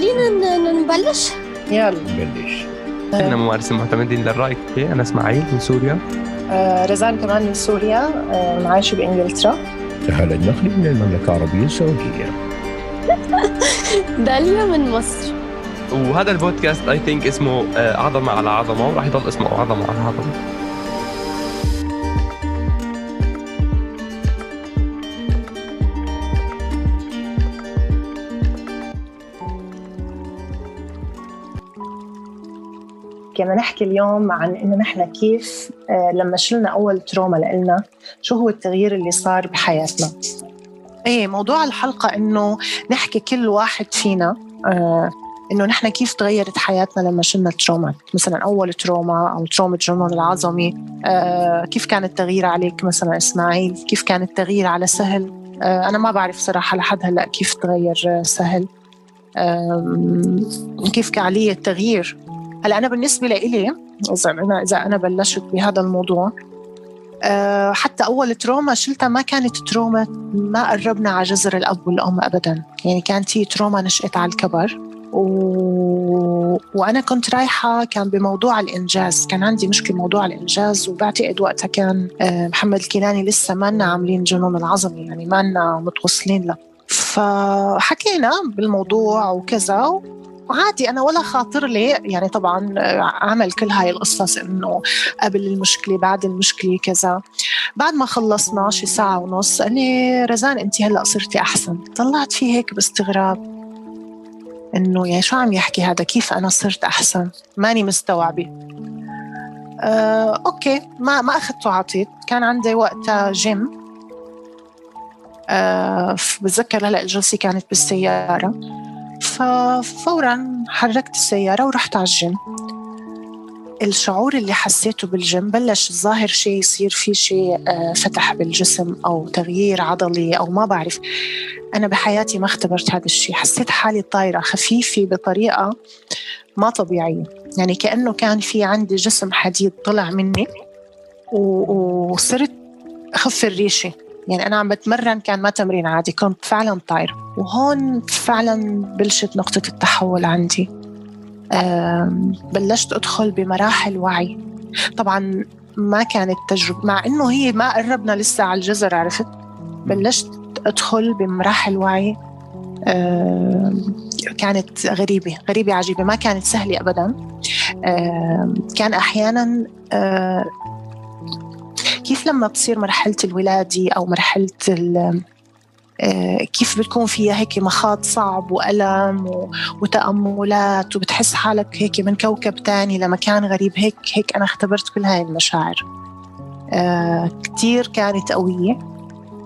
خلينا نبلش. يلا. نبلش. إحنا ممارسين معتمدين للريكي okay أنا إسماعيل من سوريا. آه رزان كمان من سوريا. آه عايشة بإنجلترا. سهل النقل من المملكة العربية السعودية. داليا من مصر. وهذا البودكاست I think اسمه آه، عظمة على عظمة وراح يضل اسمه عظمة على عظمة. بدنا نحكي اليوم عن إنه نحن كيف آه لما شلنا أول trauma لإلنا شو هو التغيير اللي صار بحياتنا؟ إيه موضوع الحلقة إنه نحكي كل واحد فينا آه إنه نحن كيف تغيرت حياتنا لما شلنا ال trauma؟ مثلا أول trauma أو trauma الجنون العظمي آه كيف كان التغيير عليك مثلا إسماعيل؟ كيف كان التغيير على سهل؟ أنا ما بعرف صراحة لحد هلأ كيف تغير سهل. كيف كان علي التغيير؟ هلا أنا بالنسبة لإلي إذا أنا إذا أنا بلشت بهذا الموضوع أه حتى أول trauma شلتها ما كانت trauma ما قربنا على جذر الأب والأم ابدا. يعني كانت هي trauma نشأت على الكبر. و... وأنا كنت رايحة كان بموضوع الإنجاز. كان عندي مشكلة موضوع الإنجاز وبعتقد وقتها كان آه، محمد الكيلاني لسه ما عاملين جنون العظمه يعني ما متوصلين له. فحكينا بالموضوع وكذا وعادي أنا ولا خاطر لي. يعني طبعا عمل كل هاي القصص إنه قبل المشكلة بعد المشكلة كذا. بعد ما خلصنا شي ساعة ونص قال لي رزان انت هلأ صرتي أحسن. طلعت فيه هيك باستغراب. إنه يا شو عم يحكي هذا؟ كيف أنا صرت أحسن؟ ماني مستوعبة. آه، okay ما ما اخذت وعطيت كان عندي وقتها جيم. آه، بتذكر هلأ الجلسه كانت بالسيارة. ففورا حركت السيارة ورحت على الجيم. الشعور اللي حسيته بالجيم بلش الظاهر شيء يصير في شيء آه، فتح بالجسم أو تغيير عضلي أو ما بعرف. أنا بحياتي ما اختبرت هذا الشيء. حسيت حالي طايرة خفيفة بطريقة ما طبيعية. يعني كأنه كان في عندي جسم حديد طلع مني وصرت أخف الريشة. يعني أنا عم بتمرن كان ما تمرين عادي كنت فعلا طايرة. وهون فعلا بلشت نقطة التحول عندي. بلشت أدخل بمراحل وعي. طبعا ما كانت تجربة مع إنه هي ما قربنا لسه على الجزر عرفت؟ بلشت أدخل بمراحل وعي. كانت غريبة غريبة عجيبة ما كانت سهلة أبدا. كان أحيانا آه، كيف لما بتصير مرحلة الولادة أو مرحلة ال- آه، كيف بتكون فيها هيك مخاض صعب وألم وتأملات وبتحس حالك هيك من كوكب تاني لمكان غريب؟ هيك هيك أنا اختبرت كل هاي المشاعر. آه، كتير كانت قوية.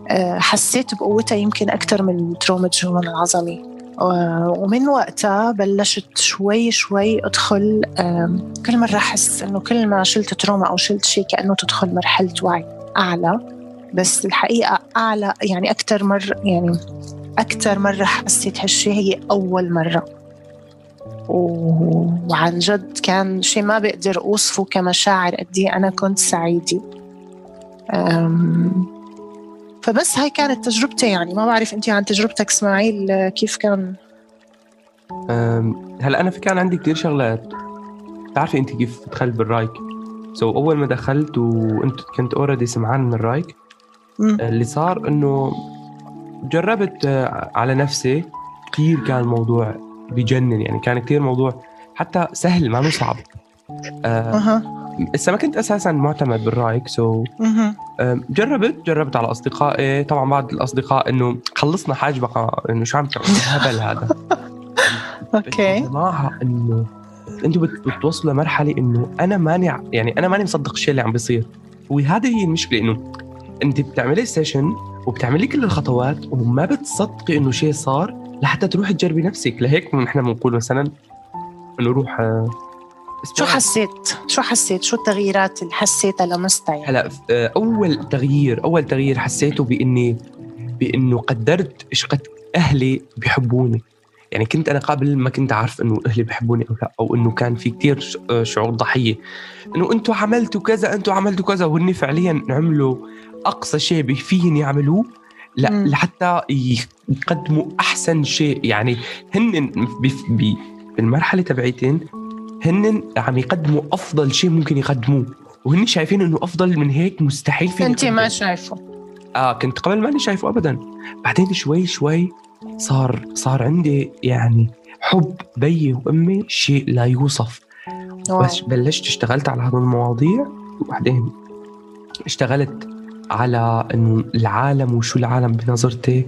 آه، حسيت بقوتها يمكن أكثر من تروما الجنون العظمي. ومن وقتها بلشت شوي شوي أدخل آم، كل مرة أحس إنه كل ما شلت تروما أو شلت شيء كأنه تدخل مرحلة وعي أعلى. بس الحقيقة أعلى يعني أكثر مرة يعني أكثر مرة حسيت هالشيء هي أول مرة. و- وعن جد كان شيء ما بقدر أوصفه كمشاعر قد إيه أنا كنت سعيدة. أم، فبس هاي كانت تجربتي يعني. ما بعرف أنت عن تجربتك إسماعيل آه، كيف كان؟ هلا أنا في كان عندي كثير شغلات. بتعرفي انت كيف دخلت بالرايك؟ so, أول ما دخلت وأنت كنت already سمعان من الرايك. اللي صار إنه جربت آه، على نفسي كثير كان الموضوع بجنن يعني. كان كثير موضوع حتى سهل ما صعب. آه لسه ما كنت أساسا معتمد بالرايك so جربت؟ جربت على أصدقائي. طبعا بعض الأصدقاء إنه خلصنا حاجبك إنه شو عم تعمل؟ الهبل هذا. يا جماعة إنه بت- بتوصلوا لمرحلة إنه أنا ماني يعني أنا ماني مصدق الشيء اللي عم بيصير. وهذه هي المشكلة إنه أنت بتعملي سيشن وبتعملي كل الخطوات وما بتصدقي إنه شيء صار لحتى تروحي تجربي نفسك. لهيك نحن بنقول مثلا إنه روح شو. حسيت؟ شو حسيت؟ شو التغييرات اللي حسيتها لمستها يعني؟ هلا آه، أول تغيير أول تغيير حسيته بإني بإنه قدرت إيش قد أهلي بيحبوني يعني كنت أنا قبل ما كنت عارف إنه أهلي بيحبوني أو لا أو إنه كان في كتير ش- آه، شعور ضحية إنه أنتوا عملتوا كذا أنتوا عملتوا كذا وهن فعليا عملوا أقصى شيء فيهم يعملوه لا مم. لحتى يقدموا أحسن شيء يعني هن بالمرحلة تبعيتين هن عم يقدموا أفضل شيء ممكن يقدموه وهن شايفين إنه أفضل من هيك مستحيل في انت ما شايفه. آه كنت قبل ماني شايفه ابدا. بعدين شوي شوي صار صار عندي يعني حب بيي وأمي شيء لا يوصف. واو. بس بلشت اشتغلت على هذه المواضيع وبعدين اشتغلت على إنه العالم وشو العالم بنظرتي.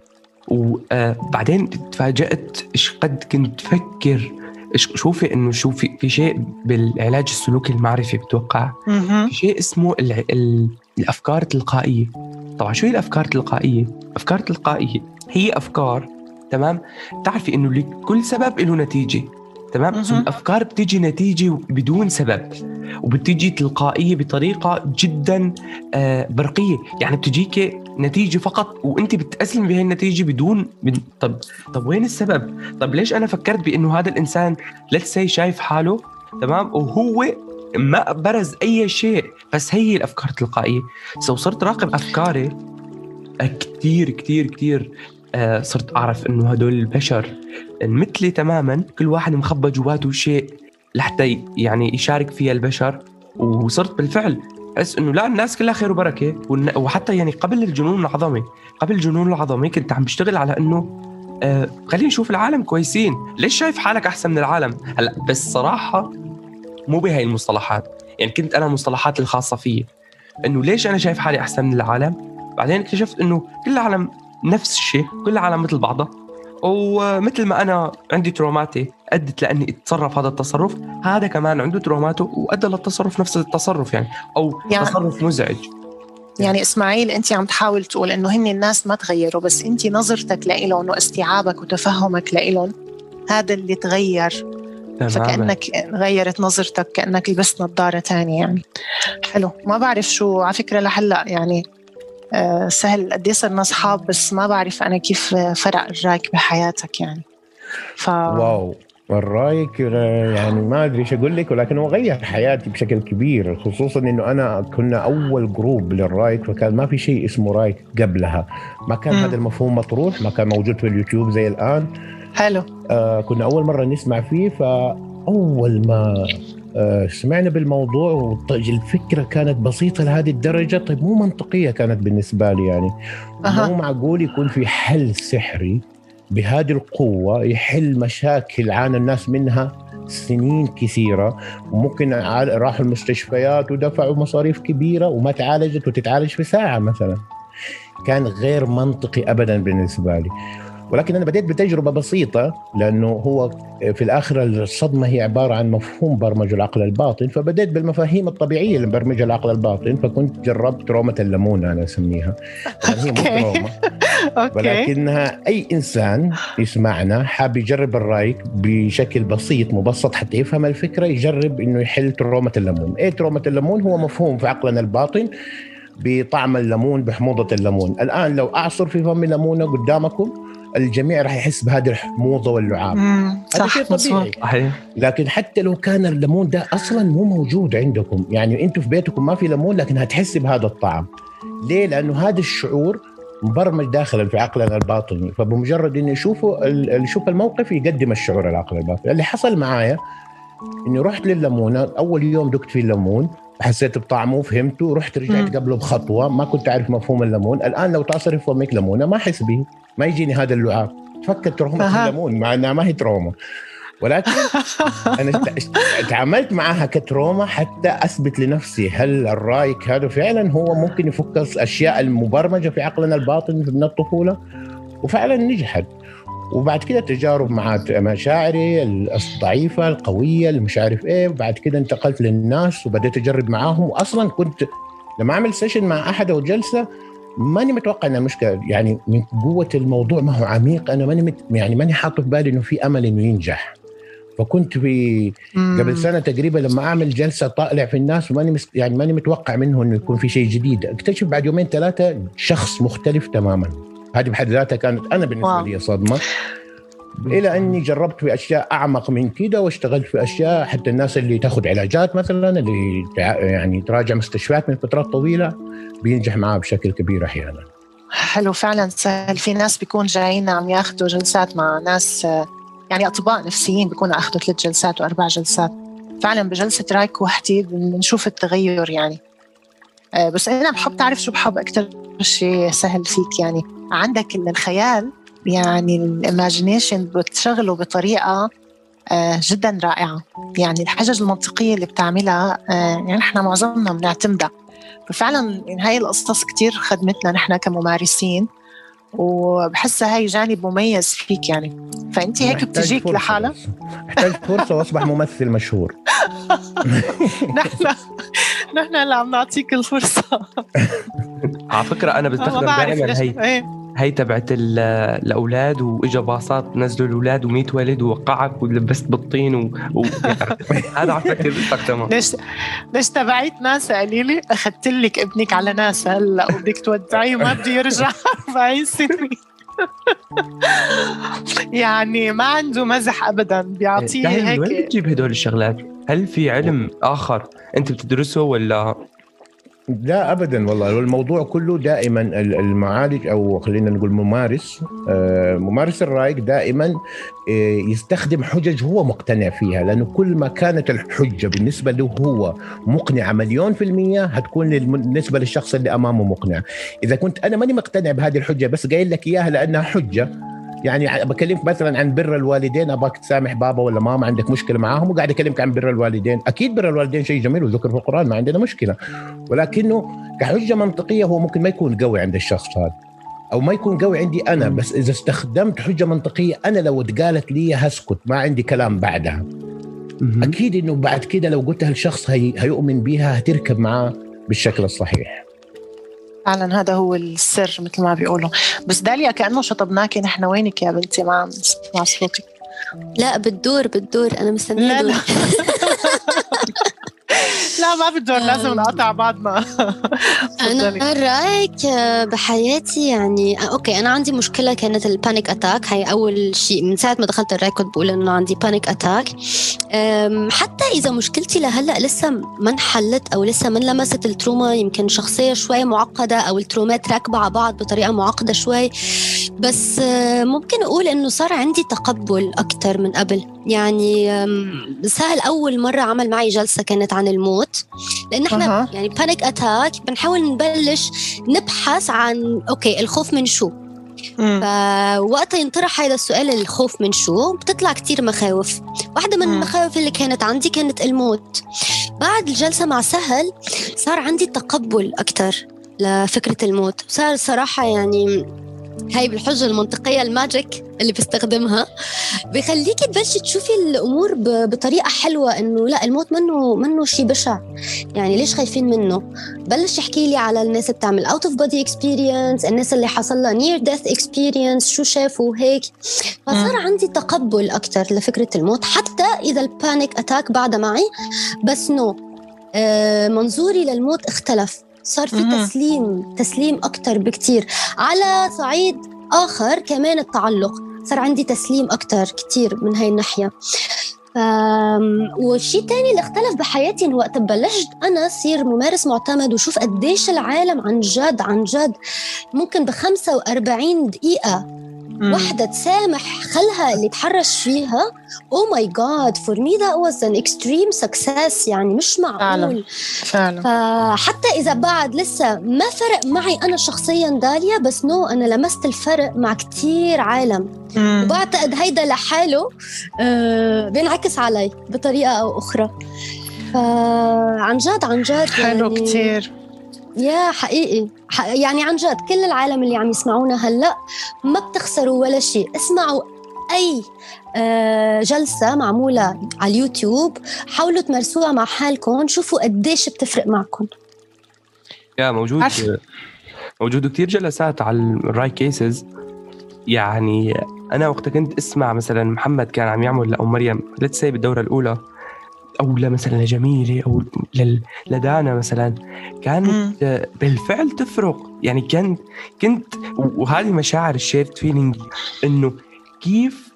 وبعدين تفاجأت إيش قد كنت فكر شوفي إنه شو في في شيء بالعلاج السلوكي المعرفي بتوقع. في شيء اسمه الع... ال... الأفكار التلقائية. طبعا شو هي الأفكار التلقائية؟ أفكار تلقائية هي أفكار تمام؟ تعرفي إنه لكل سبب له نتيجة تمام؟ سو. الافكار بتيجي نتيجة بدون سبب وبتيجي تلقائية بطريقة جدا آه برقية. يعني بتجيك نتيجة فقط وأنت بتأسلمي بهي النتيجة بدون بد... طب طب وين السبب؟ طب ليش أنا فكرت بإنه هذا الإنسان let's say شايف حاله تمام؟ وهو ما برز أي شيء بس هي الأفكار التلقائيه so صرت راقب أفكاري كثير كثير كثير آه صرت أعرف إنه هدول البشر مثلي تماما كل واحد مخبى جواته شيء لحتى يعني يشارك فيها البشر. وصرت بالفعل أحس إنه لا الناس كلها خير وبركة. وحتى يعني قبل الجنون العظمي قبل الجنون العظمي كنت عم بشتغل على إنه آه خلينا نشوف العالم كويسين. ليش شايف حالك أحسن من العالم؟ هلأ بس صراحة مو بهاي المصطلحات. يعني كنت أنا المصطلحات الخاصة فيي. إنه ليش أنا شايف حالي أحسن من العالم؟ بعدين اكتشفت إنه كل العالم نفس الشيء كل العالم مثل بعضها ومثل ما أنا عندي تروماتي أدت لأني اتصرف هذا التصرف. هذا كمان عنده تروماته وأدى للتصرف نفس التصرف يعني أو يعني- تصرف مزعج. يعني إسماعيل أنت عم تحاول تقول إنه هن الناس ما تغيروا بس أنت نظرتك لإلهم واستيعابك وتفهمك لإلهم هذا اللي تغير. تماما. فكأنك غيرت نظرتك كأنك لبست نظارة تانية يعني. حلو. ما بعرف شو على فكرة لهلأ يعني آه، سهل قد إيه صرنا أصحاب بس ما بعرف أنا كيف فرق الرايك بحياتك يعني. ف wow. الرايك يعني ما أدري إيش أقول لك ولكن هو غير حياتي بشكل كبير خصوصا إنه أنا كنا أول group للرايك فكان ما في شيء اسمه رايك قبلها ما كان مم. هذا المفهوم مطروح ما كان موجود في اليوتيوب زي الآن حلو آه كنا أول مرة نسمع فيه فأول ما آه سمعنا بالموضوع والفكرة كانت بسيطة لهذه الدرجة طيب مو منطقية كانت بالنسبة لي يعني أها. مو معقول يكون في حل سحري بهذه القوة يحل مشاكل عانى الناس منها سنين كثيرة وممكن راحوا المستشفيات ودفعوا مصاريف كبيرة وما تعالجت وتتعالج في ساعة مثلا. كان غير منطقي ابدا بالنسبة لي. ولكن أنا بديت بتجربة بسيطة لأنه هو في الآخر الصدمة هي عبارة عن مفهوم برمج العقل الباطن فبديت بالمفاهيم الطبيعية اللي برمجها العقل الباطن فكنت جربت trauma الليمون أنا أسميها. يعني هي مو okay. ولكنها أي إنسان يسمعنا حاب يجرب الرايك بشكل بسيط مبسط حتى يفهم الفكرة يجرب إنه يحل trauma الليمون، إيه trauma الليمون؟ هو مفهوم في عقلنا الباطن بطعم الليمون بحموضة الليمون، الآن لو أعصر في فم ليمونة قدامكم الجميع راح يحس بهذه الحموضة واللعاب، هذا شيء طبيعي. صحيح. لكن حتى لو كان الليمون ده أصلا مو موجود عندكم يعني أنتم في بيتكم ما في ليمون لكن هتحس بهذا الطعم. ليه؟ لأنه هذا الشعور مبرمج داخلا في عقلنا الباطني فبمجرد انه يشوفوا ال- يشوف الموقف يقدم الشعور العقل الباطني اللي حصل معايا إني رحت للليمونه أول يوم دقت فيه الليمون حسيت بطعمه فهمته رحت رجعت. قبله بخطوة. ما كنت أعرف مفهوم الليمون الآن لو تعصري في فمك ليمونه ما أحس به. ما يجيني هذا اللعاب. تفكر trauma. الليمون مع إنها ما هي trauma. ولكن أنا تعاملت معها ك trauma حتى أثبت لنفسي هل الرايك هذا فعلا هو ممكن يفك الأشياء المبرمجة في عقلنا الباطن من الطفولة وفعلا نجحت. وبعد كده تجارب مع مشاعري الضعيفة القوية مش عارف إيه وبعد كده انتقلت للناس وبديت أجرب معاهم. واصلا كنت لما أعمل session مع أحد أو جلسة ماني متوقع ان المشكلة يعني من قوة الموضوع ما هو عميق أنا ماني مت يعني ماني حاطط في بالي إنه في أمل إنه ينجح. فكنت في. قبل سنة تقريبا لما أعمل جلسة طالع في الناس وماني مس... يعني ماني متوقع منه إنه يكون في شيء جديد. اكتشف بعد يومين ثلاثة شخص مختلف تماما. هذه بحد ذاتها كانت أنا بالنسبة wow. لي صدمة. إلى أني جربت في أشياء أعمق من كده واشتغلت في أشياء حتى الناس اللي تأخذ علاجات مثلا اللي تع- يعني تراجع مستشفيات من فترات طويلة بينجح معاه بشكل كبير أحيانا. حلو فعلا سهل. في ناس بيكون جايين عم ياخذوا جلسات مع ناس يعني أطباء نفسيين بيكونوا أخذوا ثلاث جلسات وأربع جلسات. فعلا بجلسة رايك وحدي بنشوف التغير يعني. آه، بس أنا بحب تعرف شو بحب أكثر شيء سهل فيك يعني. عندك الخيال يعني الايماجينيشن بتشغله بطريقة آه، جدا رائعة. يعني الحجج المنطقية اللي بتعملها يعني نحن معظمنا بنعتمدها. ففعلا هاي القصص كتير خدمتنا نحن كممارسين. وبحسها هاي جانب مميز فيك يعني. فانت هيك بتجيك لحالها؟ احتاج فرصة وأصبح ممثل مشهور. نحن نحن اللي عم نعطيك الفرصة. على فكرة أنا بستخدم دائما هي إيه. هي تبعت الأولاد وإجا باصات نزلوا الأولاد و100 ولد ووقعك ولبست بالطين و... و... هذا على فكره بستخدمه ليش ليش تبعت ناسا؟ قالي لي اخذت لك ابنك على ناسا هلا وبدك تودعيه وما بده يرجع باي سنه يعني ما عنده مزح ابدا بيعطيه هيك وين بتجيب هدول الشغلات؟ هل في علم آخر أنت بتدرسه ولا لا ابدا والله. الموضوع كله دائما المعالج أو خلينا نقول ممارس آه، ممارس الرايك دائما آه، يستخدم حجج هو مقتنع فيها لأنه كل ما كانت الحجة بالنسبة له هو مقنعة مليون في المية هتكون بالنسبة للشخص اللي أمامه مقنعة. إذا كنت أنا ماني مقتنع بهذه الحجة بس قايل لك إياها لأنها حجة يعني بكلمك مثلا عن بر الوالدين ابغاك تسامح بابا ولا ماما؟ عندك مشكلة معاهم؟ وقاعد أكلمك عن بر الوالدين. أكيد بر الوالدين شيء جميل وذكر في القرآن ما عندنا مشكلة. ولكنه كحجة منطقية هو ممكن ما يكون قوي عند الشخص هذا. أو ما يكون قوي عندي أنا بس إذا استخدمت حجة منطقية أنا لو اتقالت لي هسكت ما عندي كلام بعدها. أكيد إنه بعد كده لو قلتها لشخص هي هيؤمن بها هتركب معاه بالشكل الصحيح. فعلا هذا هو السر مثل ما بيقولوا. بس داليا كأنه شطبناكي نحن. وينك يا بنتي ما عم نسمع صوتك؟ لا بتدور بتدور. أنا مستنية لا لا. لا ما بدور لازم نقطع بعض ما. أنا الرايك بحياتي يعني okay أنا عندي مشكلة كانت ال panic attack هي أول شيء من ساعة ما دخلت الرايك كنت بقول إنه عندي panic attack حتى إذا مشكلتي لهلأ لسه ما انحلت أو لسه ما لمست ال trauma يمكن شخصية شوي معقدة أو الترومات راكبة على بعض بطريقة معقدة شوي. بس ممكن أقول إنه صار عندي تقبل أكثر من قبل. يعني سهل أول مرة عمل معي جلسة كانت عن الموت. لأن إحنا أه. يعني panic attack بنحاول نبلش نبحث عن okay الخوف من شو؟ فوقتها ينطرح هذا السؤال الخوف من شو؟ بتطلع كتير مخاوف. واحدة من المخاوف اللي كانت عندي كانت الموت. بعد الجلسة مع سهل صار عندي تقبل أكتر لفكرة الموت. صار صراحة يعني هاي بالحجة المنطقية ال magic اللي بستخدمها بخليكي تبلشي تشوفي الأمور بطريقة حلوة إنه لا الموت منه منه شيء بشع. يعني ليش خايفين منه؟ بلش يحكي لي على الناس اللي بتعمل out of body experience الناس اللي حصل لها near death experience شو شافوا هيك فصار عندي تقبل أكثر لفكرة الموت حتى إذا ال panic attack بعدها معي. بس إنه آه منظوري للموت اختلف. صار في تسليم تسليم أكثر بكتير. على صعيد آخر كمان التعلق. صار عندي تسليم أكثر كتير من هاي الناحية. والشيء الثاني اللي اختلف بحياتي وقت بلشت أنا صير ممارس معتمد وشوف قديش العالم عن جد عن جد. ممكن ب 45 دقيقة وحده تسامح خلها اللي تحرش فيها. oh my god for me that was an extreme success يعني مش معقول. فعلا فحتى إذا بعد لسه ما فرق معي أنا شخصيا داليا بس no أنا لمست الفرق مع كتير عالم. مم. وبعتقد هيدا لحاله آه بينعكس علي بطريقة أو أخرى. فعن جد عن جد حلو يعني كتير. يا حقيقي. يعني عن جد كل العالم اللي عم يسمعونا هلأ ما بتخسروا ولا شيء. اسمعوا أي آه، جلسة معمولة على اليوتيوب حاولوا تمارسوها مع حالكم شوفوا قديش بتفرق معكم. يا موجود موجود كثير جلسات على الرأي كيسز يعني أنا وقت كنت أسمع مثلا محمد كان عم يعمل لأم مريم ليتس بالدورة الأولى. أو مثلا لجميله أو لدانا مثلا كانت بالفعل تفرق يعني كنت كنت وهذه مشاعر الشيرت فيلينج إنه كيف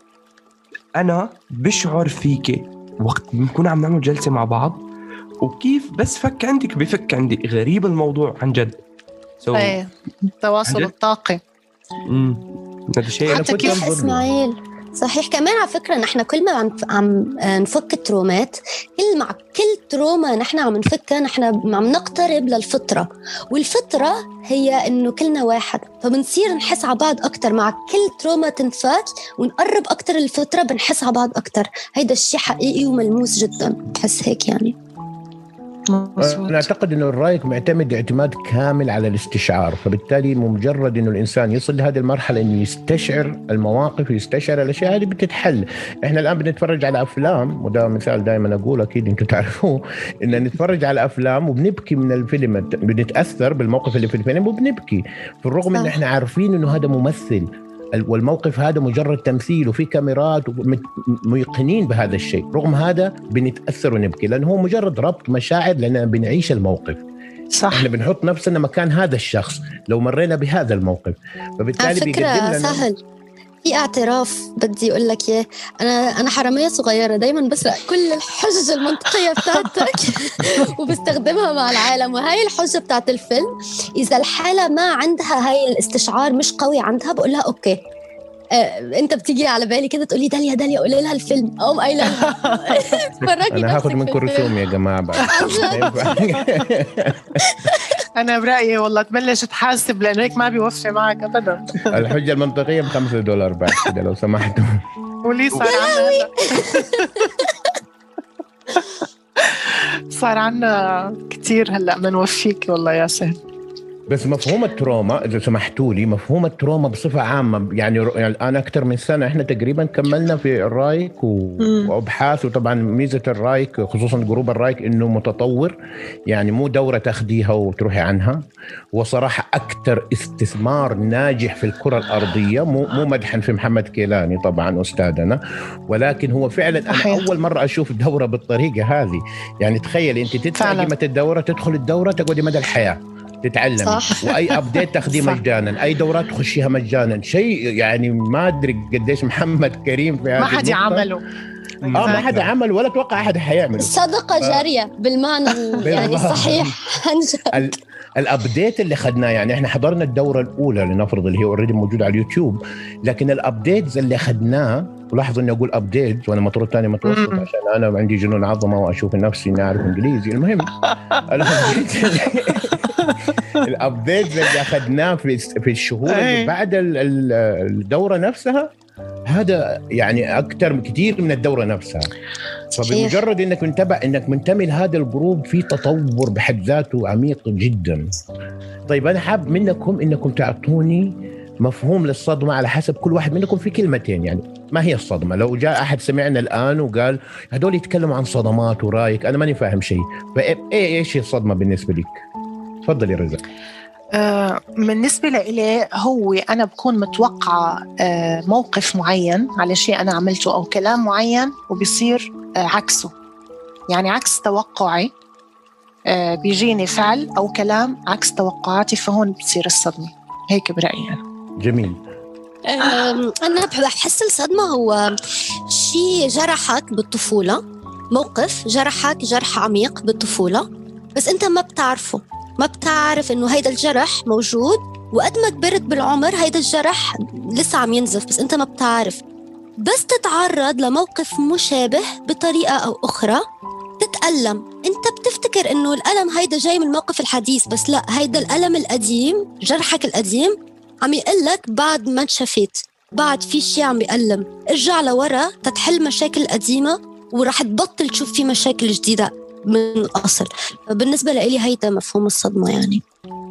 أنا بشعر فيك وقت بنكون عم نعمل جلسة مع بعض وكيف بس فك عندك بفك عندي غريب الموضوع عن جد so إيه التواصل؟ الطاقي مم. هذا شيء حتى كنت كيف. إسماعيل صحيح كمان على فكرة نحن كل ما عم عم نفك ال traumaات كل مع كل trauma نحن عم نفكها نحن عم نقترب للفطرة. والفطرة هي إنه كلنا واحد فبنصير نحس على بعض أكثر مع كل trauma تنفك ونقرب أكثر للفطرة بنحس على بعض أكثر هيدا الشيء حقيقي وملموس جدا. بحس هيك يعني. مزبوط. أنا أعتقد إنه الرأيك معتمد اعتماد كامل على الاستشعار فبالتالي مجرد إنه الإنسان يصل لهذه المرحلة إنه يستشعر المواقف ويستشعر الأشياء هذه بتتحل إحنا الآن بنتفرج على أفلام وده مثال دائما أقول أكيد أنتم تعرفوه إن نتفرج على أفلام وبنبكي من الفيلم بنتأثر بالموقف اللي في الفيلم وبنبكي في الرغم ان. إحنا عارفين إنه هذا ممثل والموقف هذا مجرد تمثيل وفي كاميرات ميقنين بهذا الشيء. رغم هذا بنتأثر ونبكي لأنه هو مجرد ربط مشاعر لأننا بنعيش الموقف. صح. إحنا بنحط نفسنا مكان هذا الشخص لو مرينا بهذا الموقف. فبالتالي بيقدم فكرة لنا سهل. في اعتراف بدي أقول لك إياه. أنا أنا حرامية صغيرة دايما بسرق كل الحجج المنطقية بتاعتك وبستخدمها مع العالم. وهي الحجة بتاعت الفيلم إذا الحالة ما عندها هاي الاستشعار مش قوي عندها بقول لها أوكي. آه، أنت بتيجي على بالي كده تقولي داليا داليا قولي لها الفيلم. اقوم قايله لها تفرجي أنا نفسك منكم. رسوم يا جماعة بعد. أنا برأيي والله تبلش تحاسب لأنه هيك ما بيوفي معك ابدا. الحجة المنطقية بخمسة دولار بعد كده لو سمحتوا. ولي صار عنا هلا. صار عنا كثير هلأ منو فيك والله يا سهل. بس مفهوم ال trauma إذا سمحتوا لي مفهوم ال trauma بصفة عامة يعني ر- يعني الان أكثر من سنة إحنا تقريبا كملنا في الرأيك. وأبحاث وطبعا ميزة الرأيك خصوصا group الرأيك إنه متطور يعني مو دورة تاخديها وتروحي عنها وصراحة أكثر استثمار ناجح في الكرة الأرضية مو مو مدحا في محمد كيلاني طبعا أستاذنا ولكن هو فعلا أنا. أول مرة أشوف دورة بالطريقة هذه يعني تخيلي أنت تدفعي. قيمة الدورة تدخل الدورة تقعدي مدى الحياة تتعلمي صح. وأي update تاخذيه. مجانا أي دورات تخشيها مجانا شيء يعني ما أدري قديش محمد كريم في هذه ما حد النقطة. آه ما حد عمل ولا أتوقع أحد حيعمله صدقة جارية بالمعنى ال- يعني. الصحيح عن. ال- ال update اللي اخذناه يعني إحنا حضرنا الدورة الأولى لنفرض اللي هي already موجودة على اليوتيوب لكن ال updates اللي اخذناه ولاحظوا إني أقول update وأنا مطرود ثاني متوسط مم. عشان أنا عندي جنون عظمة وأشوف نفسي إني أعرف إنجليزي المهم ال update ال update اللي اخذناه في في الشهور اللي أي. بعد ال- ال- الدورة نفسها هذا يعني أكثر كثير من الدورة نفسها. فبمجرد إنك منتبه إنك منتمي لهذا ال group في تطور بحد ذاته عميق جدا. طيب أنا حاب منكم إنكم تعطوني مفهوم للصدمة على حسب كل واحد منكم في كلمتين. يعني ما هي الصدمة؟ لو جاء أحد سمعنا الآن وقال هذول يتكلموا عن صدمات ورأيك أنا ماني فاهم شيء. فإيه إيش هي الصدمة بالنسبة لك؟ تفضل يا رزا آه، بالنسبة لإلي هو أنا بكون متوقعة آه، موقف معين على شيء أنا عملته أو كلام معين وبيصير آه، عكسه. يعني عكس توقعي آه، بيجيني فعل أو كلام عكس توقعاتي فهون بتصير الصدمة. هيك برأيي أنا. جميل. أنا بح- بحس الصدمة هو شيء جرحك بالطفولة موقف جرحك جرح عميق بالطفولة بس أنت ما بتعرفه. ما بتعرف إنه هيدا الجرح موجود؟ وقد ما كبرت بالعمر هيدا الجرح لسه عم ينزف بس أنت ما بتعرف. بس تتعرض لموقف مشابه بطريقة أو أخرى. تتألم. أنت بتفتكر إنه الألم هيدا جاي من الموقف الحديث بس لا هيدا الألم القديم جرحك القديم عم يقلك بعد ما انشفيت. بعد في شيء عم يألم. ارجع لورا تتحل مشاكل قديمة ورح تبطل تشوف في مشاكل جديدة. من الأصل. بالنسبة لإلي هيدا مفهوم الصدمة يعني.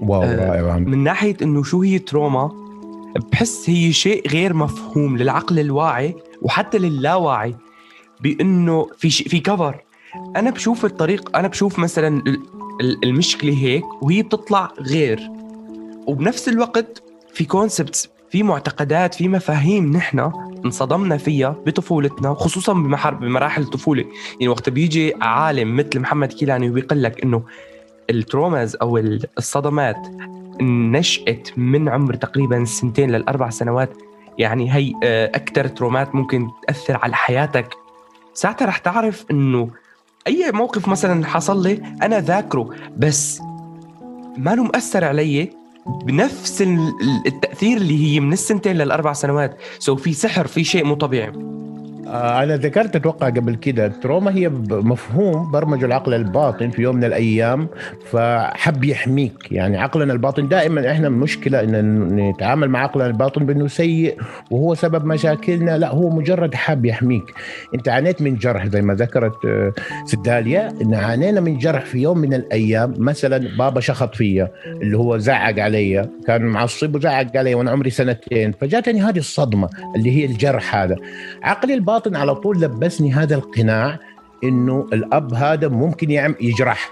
واو آه، رائع من ناحية إنه شو هي تروما بحس هي شيء غير مفهوم للعقل الواعي وحتى للاواعي بإنه في شيء في كفر أنا بشوف الطريق أنا بشوف مثلا ال- ال- المشكلة هيك وهي بتطلع غير. وبنفس الوقت في concepts في معتقدات في مفاهيم نحن انصدمنا فيها بطفولتنا خصوصا بمحر بمراحل الطفوله يعني وقت بيجي عالم مثل محمد كيلاني وبيقول لك إنه ال traumas أو ال- الصدمات نشأت من عمر تقريبا سنتين للأربع سنوات. يعني هي أكثر traumaات ممكن تأثر على حياتك. ساعتها رح تعرف إنه أي موقف مثلا حصل لي أنا ذاكره بس ما له مأثر علي بنفس ال- التأثير اللي هي من السنتين للأربع سنوات. so في سحر في شيء مو طبيعي. آه، أنا ذكرت أتوقع قبل كده ال trauma هي مفهوم برمج العقل الباطن في يوم من الأيام فحب يحميك. يعني عقلنا الباطن دائما إحنا مشكلة إن نتعامل مع عقلنا الباطن بأنه سيء وهو سبب مشاكلنا. لا هو مجرد حاب يحميك. أنت عانيت من جرح زي ما ذكرت آه، ست داليا إن عانينا من جرح في يوم من الأيام. مثلا بابا شخط فيا اللي هو زعق علي كان معصب وزعق علي وأنا عمري سنتين. فجاتني هذه الصدمة اللي هي الجرح هذا. عقلي الباطن على طول لبسني هذا القناع إنه الأب هذا ممكن يعمل يجرح.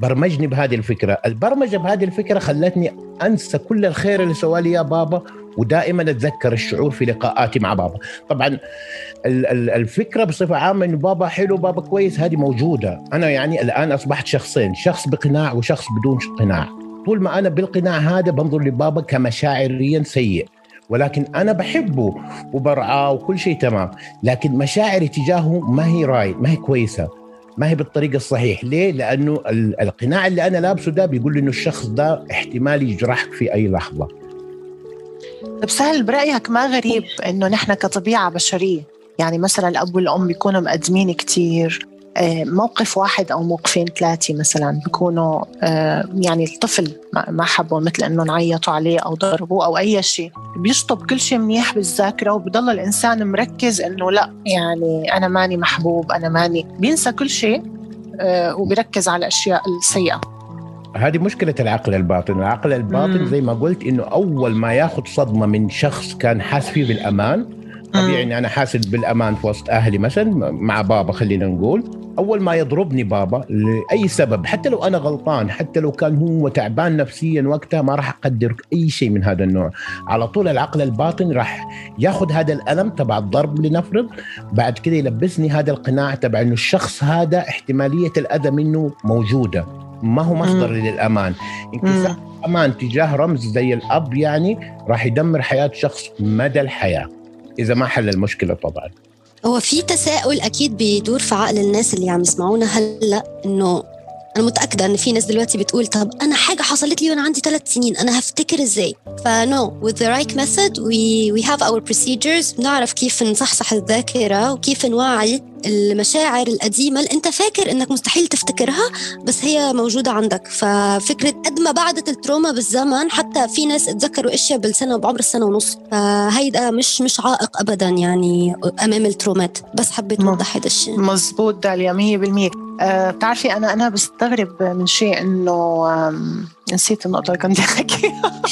برمجني بهذه الفكرة، البرمجة بهذه الفكرة خلتني أنسى كل الخير اللي سواه لي يا بابا ودائما أتذكر الشعور في لقاءاتي مع بابا، طبعا ال- ال- الفكرة بصفة عامة إنه بابا حلو بابا كويس هذه موجودة، أنا يعني الآن أصبحت شخصين، شخص بقناع وشخص بدون قناع، طول ما أنا بالقناع هذا بنظر لبابا كمشاعريا سيء ولكن أنا بحبه وبرعاه وكل شيء تمام. لكن مشاعري تجاهه ما هي رايت ما هي كويسة ما هي بالطريقة الصحيح. ليه؟ لأنه ال- القناع اللي أنا لابسه ده بيقول لي إنه الشخص ده احتمال يجرحك في أي لحظة. طب سهل برأيك ما غريب إنه نحن كطبيعة بشرية؟ يعني مثلا الأب والأم بيكونوا مقدمين كتير. آه، موقف واحد أو موقفين ثلاثة مثلا بيكونوا آه، يعني الطفل ما- حبوا مثل إنه نعيطوا عليه أو ضربوه أو أي شيء بيشطب كل شيء منيح بالذاكرة وبضل الإنسان مركز إنه لا يعني أنا ماني محبوب أنا ماني بينسى كل شيء آه، وبيركز على الأشياء السيئة هذه مشكلة العقل الباطن، العقل الباطن مم. زي ما قلت إنه أول ما ياخذ صدمة من شخص كان حاس فيه بالأمان، طبيعي إني أنا حاسس بالأمان في وسط أهلي مثلا مع بابا خلينا نقول، أول ما يضربني بابا لأي سبب حتى لو أنا غلطان، حتى لو كان هو تعبان نفسيا وقتها ما راح أقدر أي شيء من هذا النوع، على طول العقل الباطن راح ياخذ هذا الألم تبع الضرب لنفرض، بعد كده يلبسني هذا القناع تبع إنه الشخص هذا احتمالية الأذى منه موجودة. ما هو مصدر للأمان. انكسار الأمان تجاه رمز زي الأب يعني راح يدمر حياة شخص مدى الحياة. إذا ما حل المشكلة طبعا. هو في تساؤل أكيد بيدور في عقل الناس اللي عم يسمعونا. هلا إنه أنا متأكدة إن في ناس دلوقتي بتقول طب أنا حاجة حصلت لي وأنا عندي ثلاث سنين أنا هفتكر إزاي؟ ف no with the right method we we have our procedures. بنعرف كيف نصحصح الذاكرة وكيف نوعي المشاعر القديمة اللي انت فاكر انك مستحيل تفتكرها بس هي موجودة عندك. ففكرة قد ما بعدت ال trauma بالزمن حتى في ناس اتذكروا اشياء بالسنة بعمر السنة ونص. فهيدا مش مش عائق ابدا يعني أمام ال traumaات. بس حبيت. أوضح هذا الشيء. مزبوط داليا مية بالمية. أه بتعرفي أنا أنا بستغرب من شيء آم، نسيت النقطة اللي كنت أحكيها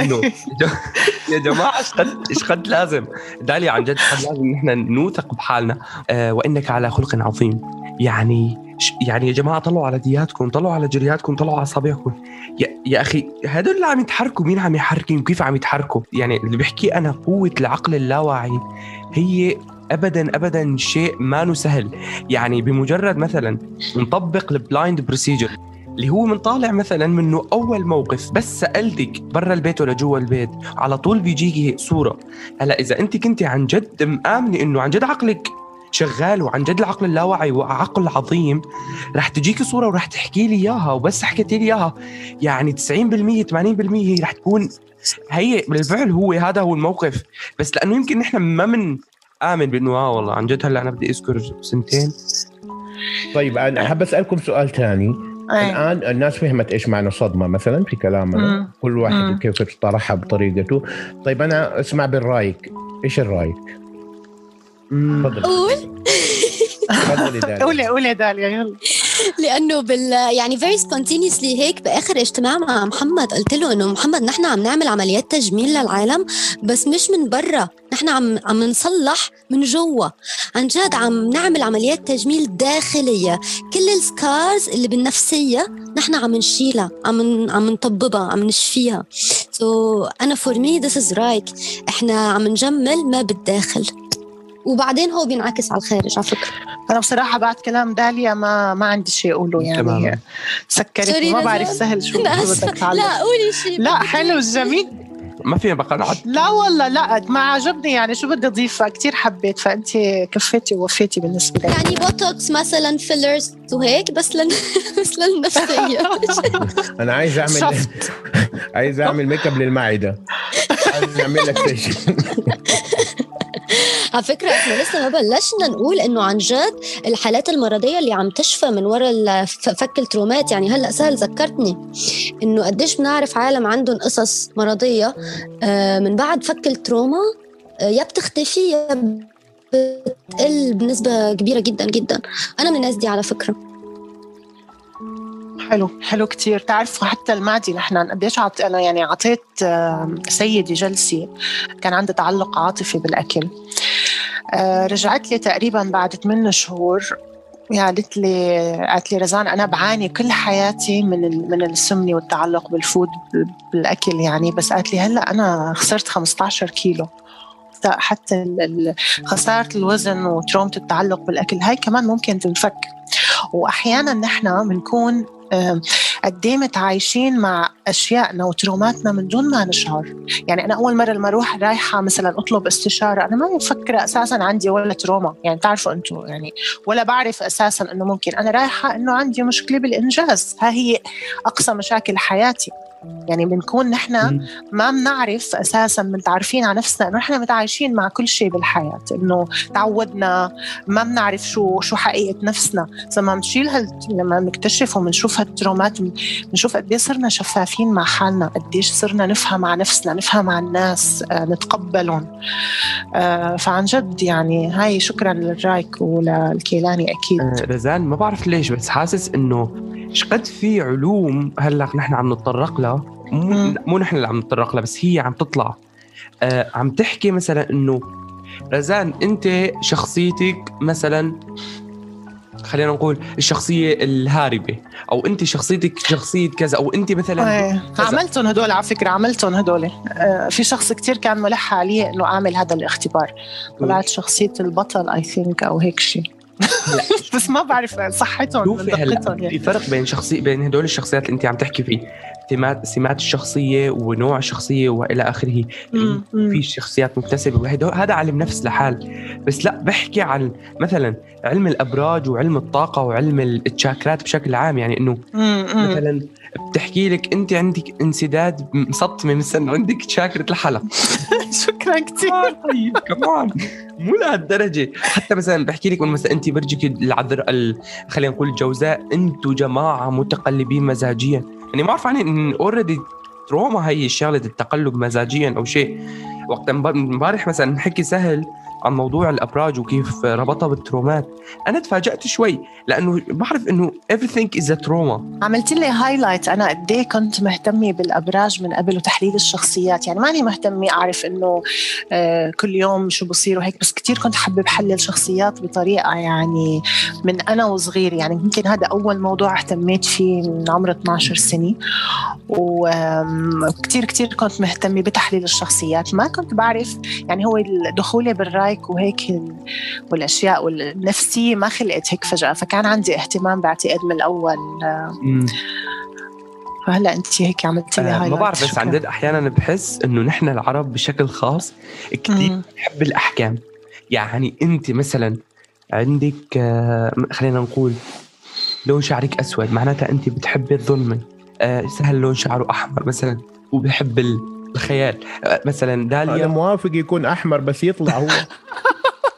إنه يا جماعة إيش قد إيش قد لازم؟ داليا عن جد قد لازم نحن نوثق بحالنا. آه وإنك على خلق عظيم. يعني يعني يا جماعة طلعوا على دياتكم طلعوا على جرياتكم طلعوا على أصابعكم. يا, يا أخي هدول اللي عم يتحركوا مين عم يحركهم؟ وكيف عم يتحركوا؟ يعني اللي بحكي أنا قوة العقل اللاواعي هي ابدا ابدا شيء ما سهل يعني بمجرد مثلا نطبق ال blind procedure. اللي هو من طالع مثلا منه أول موقف بس سألتك برا البيت ولا جوا البيت؟ على طول بيجيكي صورة. هلا إذا أنت كنتي عن جد مآمنة إنه عن جد عقلك شغال وعن جد العقل اللاواعي وعقل عظيم رح تجيكي صورة ورح تحكي لي إياها وبس حكيتي لي إياها. يعني 90% 80% هي رح تكون هي بالفعل هو هذا هو الموقف. بس لأنه يمكن نحن ما من آمن بإنه آه والله عن جد هلا أنا بدي أذكر سنتين. طيب أنا حاب أسألكم سؤال ثاني. أي. الآن الناس فهمت إيش معنى صدمة مثلا في كلامنا. كل واحد مم. كيف اصطلحها بطريقته طيب أنا أسمع بالرأيك إيش الرأيك تفضل قول تفضلي داليا. قولي قولي داليا يلا. لأنه بال يعني very spontaneously هيك بآخر اجتماع مع محمد قلت له إنه محمد نحن عم نعمل عمليات تجميل للعالم بس مش من برا نحن عم عم نصلح من جوا. عن جد عم نعمل عمليات تجميل داخلية. كل ال scars اللي بالنفسية نحن عم نشيلها عم عم نطببها عم نشفيها. so so, أنا for me this is right إحنا عم نجمل ما بالداخل. وبعدين هو بينعكس على الخارج على فكرة. أنا بصراحة بعد كلام داليا ما ما عندي شيء أقوله يعني تماماً. سكرتني sorry ما. بعرف سهل شو. بدك لا قولي شيء لا حلو جميل. ما فينا بقى نقعد لا والله لا ما عجبني يعني شو بدي اضيف كثير حبيت فأنت كفيتي ووفيتي بالنسبة لي. يعني بوتوكس مثلا fillers وهيك بس لن بس للنفسية. أنا عايز اعمل عايز أعمل ميك اب للمعدة. عايز نعمل لك session على فكرة إحنا لسه ما بلشنا نقول إنه عن جد الحالات المرضية اللي عم تشفى من وراء فك ال traumaات يعني هلأ سهل ذكرتني إنه قديش بنعرف عالم عندهم قصص مرضية آه، من بعد فك التروما آه، يا بتختفي يا بتقل بنسبة كبيرة جدا جدا. أنا من الناس دي على فكرة. حلو حلو كتير. تعرفوا حتى المعدي نحن قديش عط... أنا يعني اعطيت آم، سيدي جلسي كان عنده تعلق عاطفي بالأكل. رجعت لي تقريبا بعد 8 شهور. قالت لي قالت لي رزان أنا بعاني كل حياتي من من السمنة والتعلق بال food بال- بالأكل يعني. بس قالت لي هلأ أنا خسرت 15 كيلو. حتى- خسارة الوزن و trauma التعلق بالأكل هاي كمان ممكن تنفك. واحيانا نحن بنكون قد إيه متعايشين مع اشيائنا و trauma اتنا من دون ما نشعر. يعني أنا أول مرة لما أروح رايحة مثلا أطلب استشارة أنا ما مفكرة أساسا عندي ولا trauma يعني تعرفوا أنتم يعني ولا بعرف أساسا إنه ممكن. أنا رايحة إنه عندي مشكلة بالإنجاز. ها هي أقصى مشاكل حياتي. يعني بنكون نحن. ما بنعرف أساسا متعرفين على نفسنا إنه نحن متعايشين مع كل شيء بالحياة إنه تعودنا ما بنعرف شو شو حقيقة نفسنا. لما بنشيل هال لما بنكتشف وبنشوف هالترومات بنشوف قد إيه صرنا شفافين مع حالنا قديش صرنا نفهم مع نفسنا نفهم مع الناس آه، نتقبلهم. آه، فعن جد يعني هاي شكرا للرأيك وللكيلاني أكيد. آه، رزان ما بعرف ليش بس حاسس إنه شقد في علوم هلأ نحن عم نتطرق لها. مو. مو نحن اللي عم نتطرق لها بس هي عم تطلع. آه عم تحكي مثلا إنه رزان أنت شخصيتك مثلا خلينا نقول الشخصية الهاربة أو أنت شخصيتك شخصية كذا أو أنت مثلا إيه عملتهم هدول على فكرة عملتهم هدول. آه، في شخص كتير كان ملح علي إنه أعمل هذا الاختبار. طلعت شخصية البطل اي ثينك أو هيك شيء بس ما بعرف صحتهم شوفي هلأ دقتهم في يعني فرق بين شخصي بين هدول الشخصيات اللي أنت عم تحكي فيه. سمات سمات الشخصية ونوع الشخصية وإلى آخره. في شخصيات مكتسبة. وهدول- هذا علم نفس لحال. بس لا بحكي عن مثلا علم الأبراج وعلم الطاقة وعلم التشاكرات بشكل عام. يعني إنه. مثلا بتحكي لك أنت عندك انسداد مسطمه مثلا عندك تشاكرة الحلق. شكرا كثير طيب كمان. مو لهالدرجة. حتى مثلا بحكي لك مثلا أنت برجك العذراء ال... خلينا نقول الجوزاء أنتم جماعة متقلبين مزاجيا. يعني ما أعرف عني إن already trauma هي شغله التقلب مزاجيا أو شيء. وقت امب- امبارح مثلا نحكي سهل عن موضوع الأبراج وكيف ربطها بال trauma ات. أنا تفاجأت شوي لأنه بعرف إنه everything is a trauma. عملت لي highlight أنا قد إيه كنت مهتمة بالأبراج من قبل وتحليل الشخصيات. يعني ماني مهتمة أعرف إنه آه كل يوم شو بصير وهيك بس كتير كنت حابة بحلل شخصيات بطريقة يعني من أنا وصغير يعني يمكن هذا أول موضوع اهتميت فيه من عمر 12 سنة. وكتير كتير كنت مهتمة بتحليل الشخصيات. ما كنت بعرف يعني هو دخولي بالرايك وهيك ال- والأشياء والنفسية ما خلقت هيك فجأة. فكان عندي اهتمام بعتقد من الأول آه، فهلا أنت هيك عملتي لي آه، هاي ما بعرف بس عن جد أحيانا بحس إنه نحن العرب بشكل خاص كثير. بنحب الأحكام. يعني أنت مثلا عندك آه، خلينا نقول لون شعرك أسود معناتها أنت بتحبي الظلمة. آه، سهل لون شعره أحمر مثلا وبحب ال- الخيال آه، مثلا أنا داليا موافق يكون أحمر بس يطلع هو.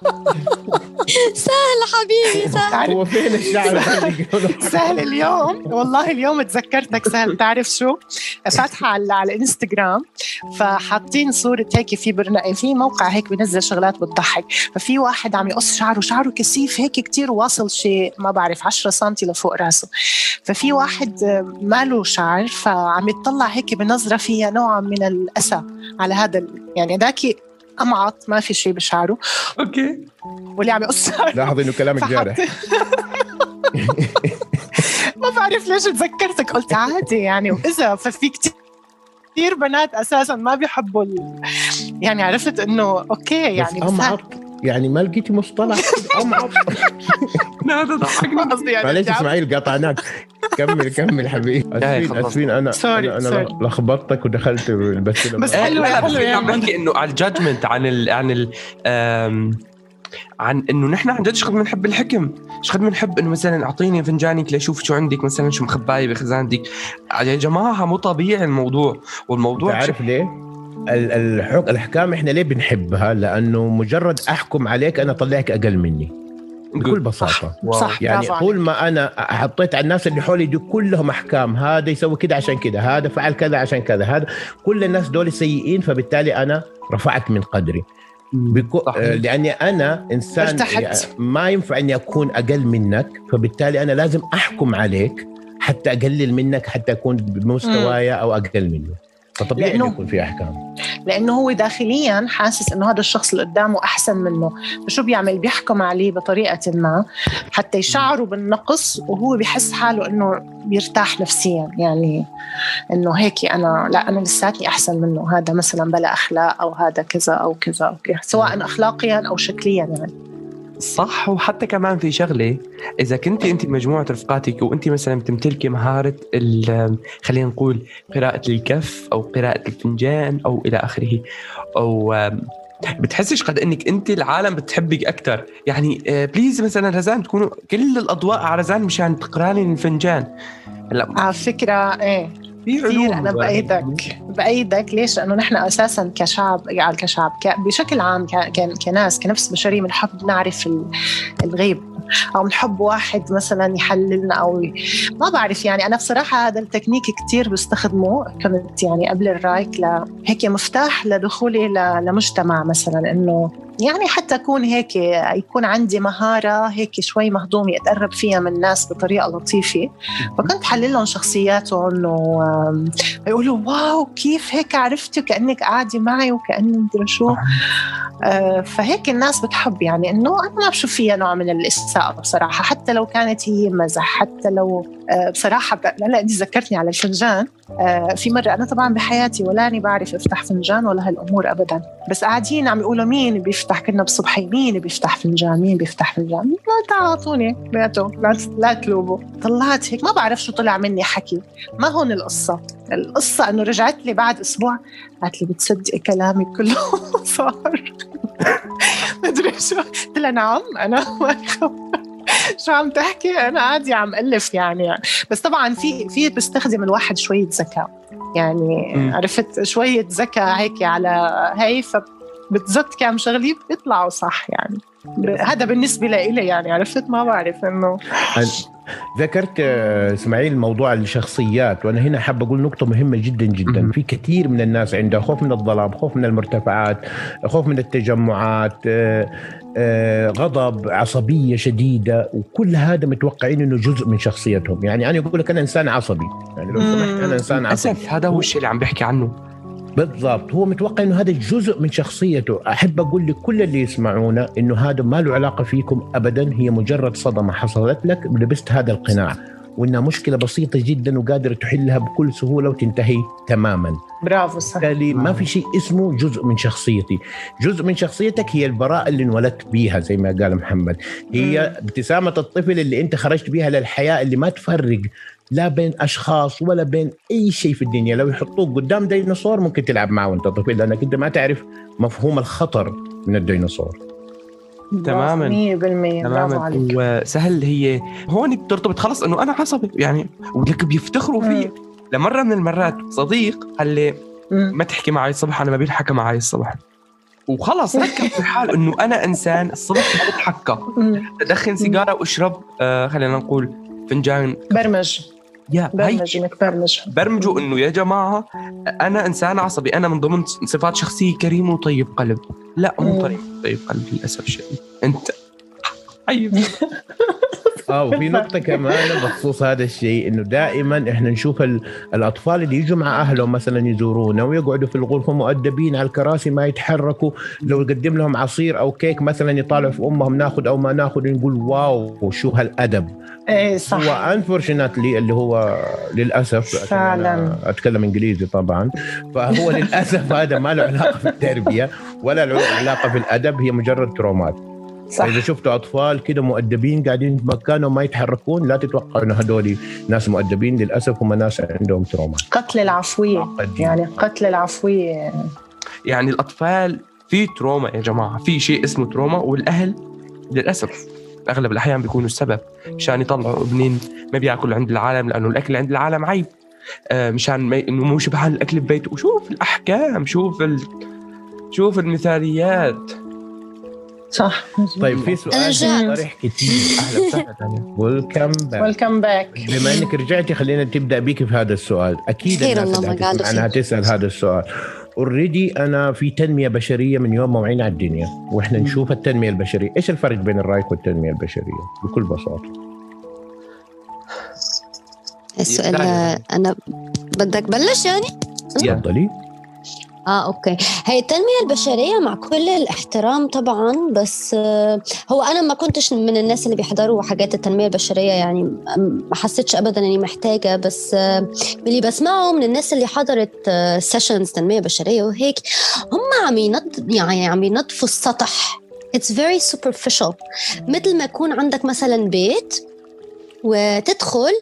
سهل حبيبي سهل. هو فين الشعر سهل اليوم. والله اليوم تذكرتك سهل. تعرف شو؟ فاتحة على على الانستغرام فحاطين صورة هيك في برنا... في موقع هيك بنزل شغلات بتضحك. ففي واحد عم يقص شعره شعره كثيف هيك كتير واصل شيء ما بعرف 10 سم لفوق راسه. ففي واحد ماله شعر فعم يطلع هيك بنظرة فيها نوع من الأسى على هذا ال- يعني ذاك أمعط ما في شيء بشعره. okay. واللي عم يقص لاحظ إنه كلامك جارح. ما بعرف ليش تذكرتك. قلت عادي يعني. وإذا ففي كتير كثير بنات أساسا ما بيحبوا ال... يعني عرفت إنه okay بس يعني بس أمعط. يعني ما لقيتي مصطلح. كده، امعط هذا ضحكني. ما قصدي يعني معلش إسماعيل قطعناك كمل كمل حبيبي. أسفين خلص. أسفين أنا sorry، أنا. لخبطتك ودخلت بس بس حلو لا، حلو عم. بحكي إنه على ال judgment عن ال عن ال عن إنه نحن عن جد شقد بنحب الحكم؟ شقد بنحب إنه مثلا أعطيني فنجانك لاشوف شو عندك مثلا شو مخباية بخزانتك يا جماعة مو طبيعي الموضوع. والموضوع تعرف ليه؟ الأحكام إحنا ليه بنحبها؟ لأنه مجرد أحكم عليك أنا اطلعك أقل مني بكل بساطة wow. صح يعني طول. ما أنا حطيت على الناس اللي حولي دي كلهم أحكام هذا يسوي كده عشان كده هذا فعل كذا عشان كذا هذا كل الناس دول سيئين فبالتالي أنا رفعت من قدري بكو... صحيح. آه، لأني أنا إنسان ارتحت. يعني ما ينفع اني اكون أقل منك فبالتالي أنا لازم أحكم عليك حتى أقلل منك حتى أكون بمستوايا أو أقل منه فطبيعي لأنه- يكون في أحكام. لأنه هو داخليا حاسس إنه هذا الشخص اللي قدامه أحسن منه. فشو بيعمل؟ بيحكم عليه بطريقة ما حتى يشعره بالنقص وهو بيحس حاله إنه بيرتاح نفسيا. يعني إنه هيك أنا لا أنا لساتني أحسن منه. هذا مثلا بلا أخلاق أو هذا كذا أو كذا أو كذا. سواء اخلاقيا أو شكليا يعني. صح وحتى كمان في شغلة إذا كنت انت بمجموعه رفقاتك وانت مثلا بتمتلكي مهارة خلينا نقول قراءة الكف أو قراءة الفنجان أو إلى آخره. أو بتحسش قد إنك انت العالم بتحبك أكثر يعني آه، بليز مثلا رزان تكونوا كل الأضواء على رزان مشان تقراني الفنجان. هلا على فكرة إيه. في كثير علوم أنا بأيدك. بأيدك. ليش؟ لأنه نحن أساسا كشعب يعني كشعب بشكل عام كناس كنفس بشريه بنحب نعرف ال- الغيب. أو بنحب واحد مثلا يحللنا أو ما بعرف يعني. أنا بصراحة هذا التكنيك كثير بستخدمه كنت يعني قبل الرايك ل- هيك مفتاح لدخولي ل- لمجتمع مثلا. إنه يعني حتى أكون هيك يكون عندي مهارة هيك شوي مهضومة أتقرب فيها من الناس بطريقة لطيفة. فكنت حلل لهم شخصياتهم و يقولوا واو كيف هيك عرفتي وكانك قاعدة معي وكأني مدري شو. آه، فهيك الناس بتحب يعني إنه أنا ما بشوف فيها نوع من الإساءة بصراحة حتى لو كانت هي مزح حتى لو آه، بصراحة ب- هلا انت ذكرتني على الفنجان. آه، في مرة أنا طبعا بحياتي ولاني بعرف أفتح فنجان ولا هالأمور ابدا. بس قاعدين عم يقولوا مين بيفتح كنا بصبحي مين بيفتح فنجان مين بيفتح فنجان لا أعطوني. بيتوا لا لا تلوبوا طلعت هيك. ما بعرف شو طلع مني حكي. ما هون القصة. القصة إنه رجعت لي بعد أسبوع قالت لي بتصدقي كلامي كله. صار. مدري شو. قلت لها نعم أنا ما. شو عم تحكي؟ أنا عادي عم ألف يعني. بس طبعا في في بستخدم الواحد شوية ذكاء. يعني. عرفت؟ شوية ذكاء هيك على هي فبتزت كام شغلي بيطلعوا صح يعني. هذا بالنسبة لإلي يعني عرفت؟ ما بعرف إنه. ذكرت آه، إسماعيل موضوع الشخصيات؟ وأنا هنا حاب أقول نقطة مهمة جدا جدا. في كثير من الناس عندها خوف من الظلام خوف من المرتفعات خوف من التجمعات آه، آه، غضب عصبية شديدة وكل هذا متوقعين إنه جزء من شخصيتهم. يعني أنا أقول لك أنا إنسان عصبي. يعني لو سمحت أنا إنسان عصبي. للأسف هذا هو الشيء اللي عم بحكي عنه. بالضبط. هو متوقع إنه هذا جزء من شخصيته. أحب أقول لكل اللي يسمعونا إنه هذا ما له علاقة فيكم ابدا. هي مجرد صدمة حصلت لك. لبست هذا القناع. وإنها مشكلة بسيطة جدا وقادرة تحلها بكل سهولة وتنتهي تماما. برافو صح. بالتالي ما في شيء اسمه جزء من شخصيتي. جزء من شخصيتك هي البراءة اللي انولدت بيها زي ما قال محمد. هي ابتسامة الطفل اللي أنت خرجت بيها للحياة اللي ما تفرق. لا بين أشخاص ولا بين أي شيء في الدنيا. لو يحطوك قدام ديناصور ممكن تلعب معه وأنت طفل لأنك أنت ما تعرف مفهوم الخطر من الديناصور. تماماً. 100% برافو تماما. عليك. وسهل هي هون بترتبط خلص إنه أنا عصبي يعني ولك بيفتخروا. فيي لمرة من المرات صديق قال لي. ما تحكي معي الصبح أنا ما بينحكى معي الصبح. وخلص ركب في حال إنه أنا إنسان الصبح ما بتحكى. ادخن سيجارة وأشرب آه خلينا نقول فنجان برمج. يا هي برمج انك برمج برمجوا إنه يا جماعة أنا إنسان عصبي أنا من ضمن صفات شخصيه كريم وطيب قلب لا مو. طيب طيب قلب للأسف الشديد. أنت. طيب. آه وفي نقطة كمان بخصوص هذا الشيء إنه دائما إحنا نشوف ال- الأطفال اللي يجوا مع أهلهم مثلا يزورونا ويقعدوا في الغرفة مؤدبين على الكراسي ما يتحركوا لو قدم لهم عصير أو كيك مثلا يطالعوا في أمهم ناخذ أو ما ناخذ نقول wow شو هالأدب. إيه صح. هو unfortunately اللي هو للأسف فعلاً. أتكلم إنجليزي طبعا فهو للأسف هذا ما له علاقة في التربية ولا له علاقة في الأدب هي مجرد trauma ات. صح. إذا شفتوا أطفال كده مؤدبين قاعدين في مكانهم ما يتحركون لا تتوقعوا انه هذول ناس مؤدبين للأسف هم ناس عندهم trauma. قتل العفوية. معقدين. يعني قتل العفوية. يعني الأطفال في trauma يا جماعة في شيء اسمه trauma والأهل للأسف أغلب الأحيان بيكونوا السبب مشان يطلعوا ابنين ما بياكلوا عند العالم لأنه الأكل عند العالم عيب. آه، مشان ما إنه مو شبعان الاكل ببيته وشوف الأحكام شوف ال... شوف المثاليات. صح طيب في سؤال. طرح كثير أهلا وسهلا welcome back welcome back بما إنك رجعتي خلينا تبدأ بيك في هذا السؤال. أكيد الناس الله اللي. هتسال هذا السؤال. already أنا في تنمية بشرية من يوم ما وعينا على الدنيا وإحنا نشوف التنمية البشرية. إيش الفرق بين الرايك والتنمية البشرية؟ بكل بساطة. السؤال. أنا بدك بلش يعني. تفضلي. آه okay. هي التنمية البشرية مع كل الاحترام طبعا بس آه، هو أنا ما كنتش من الناس اللي بيحضروا حاجات التنمية البشرية يعني ما حسيتش ابدا إني محتاجة بس آه، اللي بسمعه من الناس اللي حضرت sessions تنمية بشرية وهيك هم عم ينض يعني عم ينظفوا السطح. It's very superficial. مثل ما يكون عندك مثلا بيت وتدخل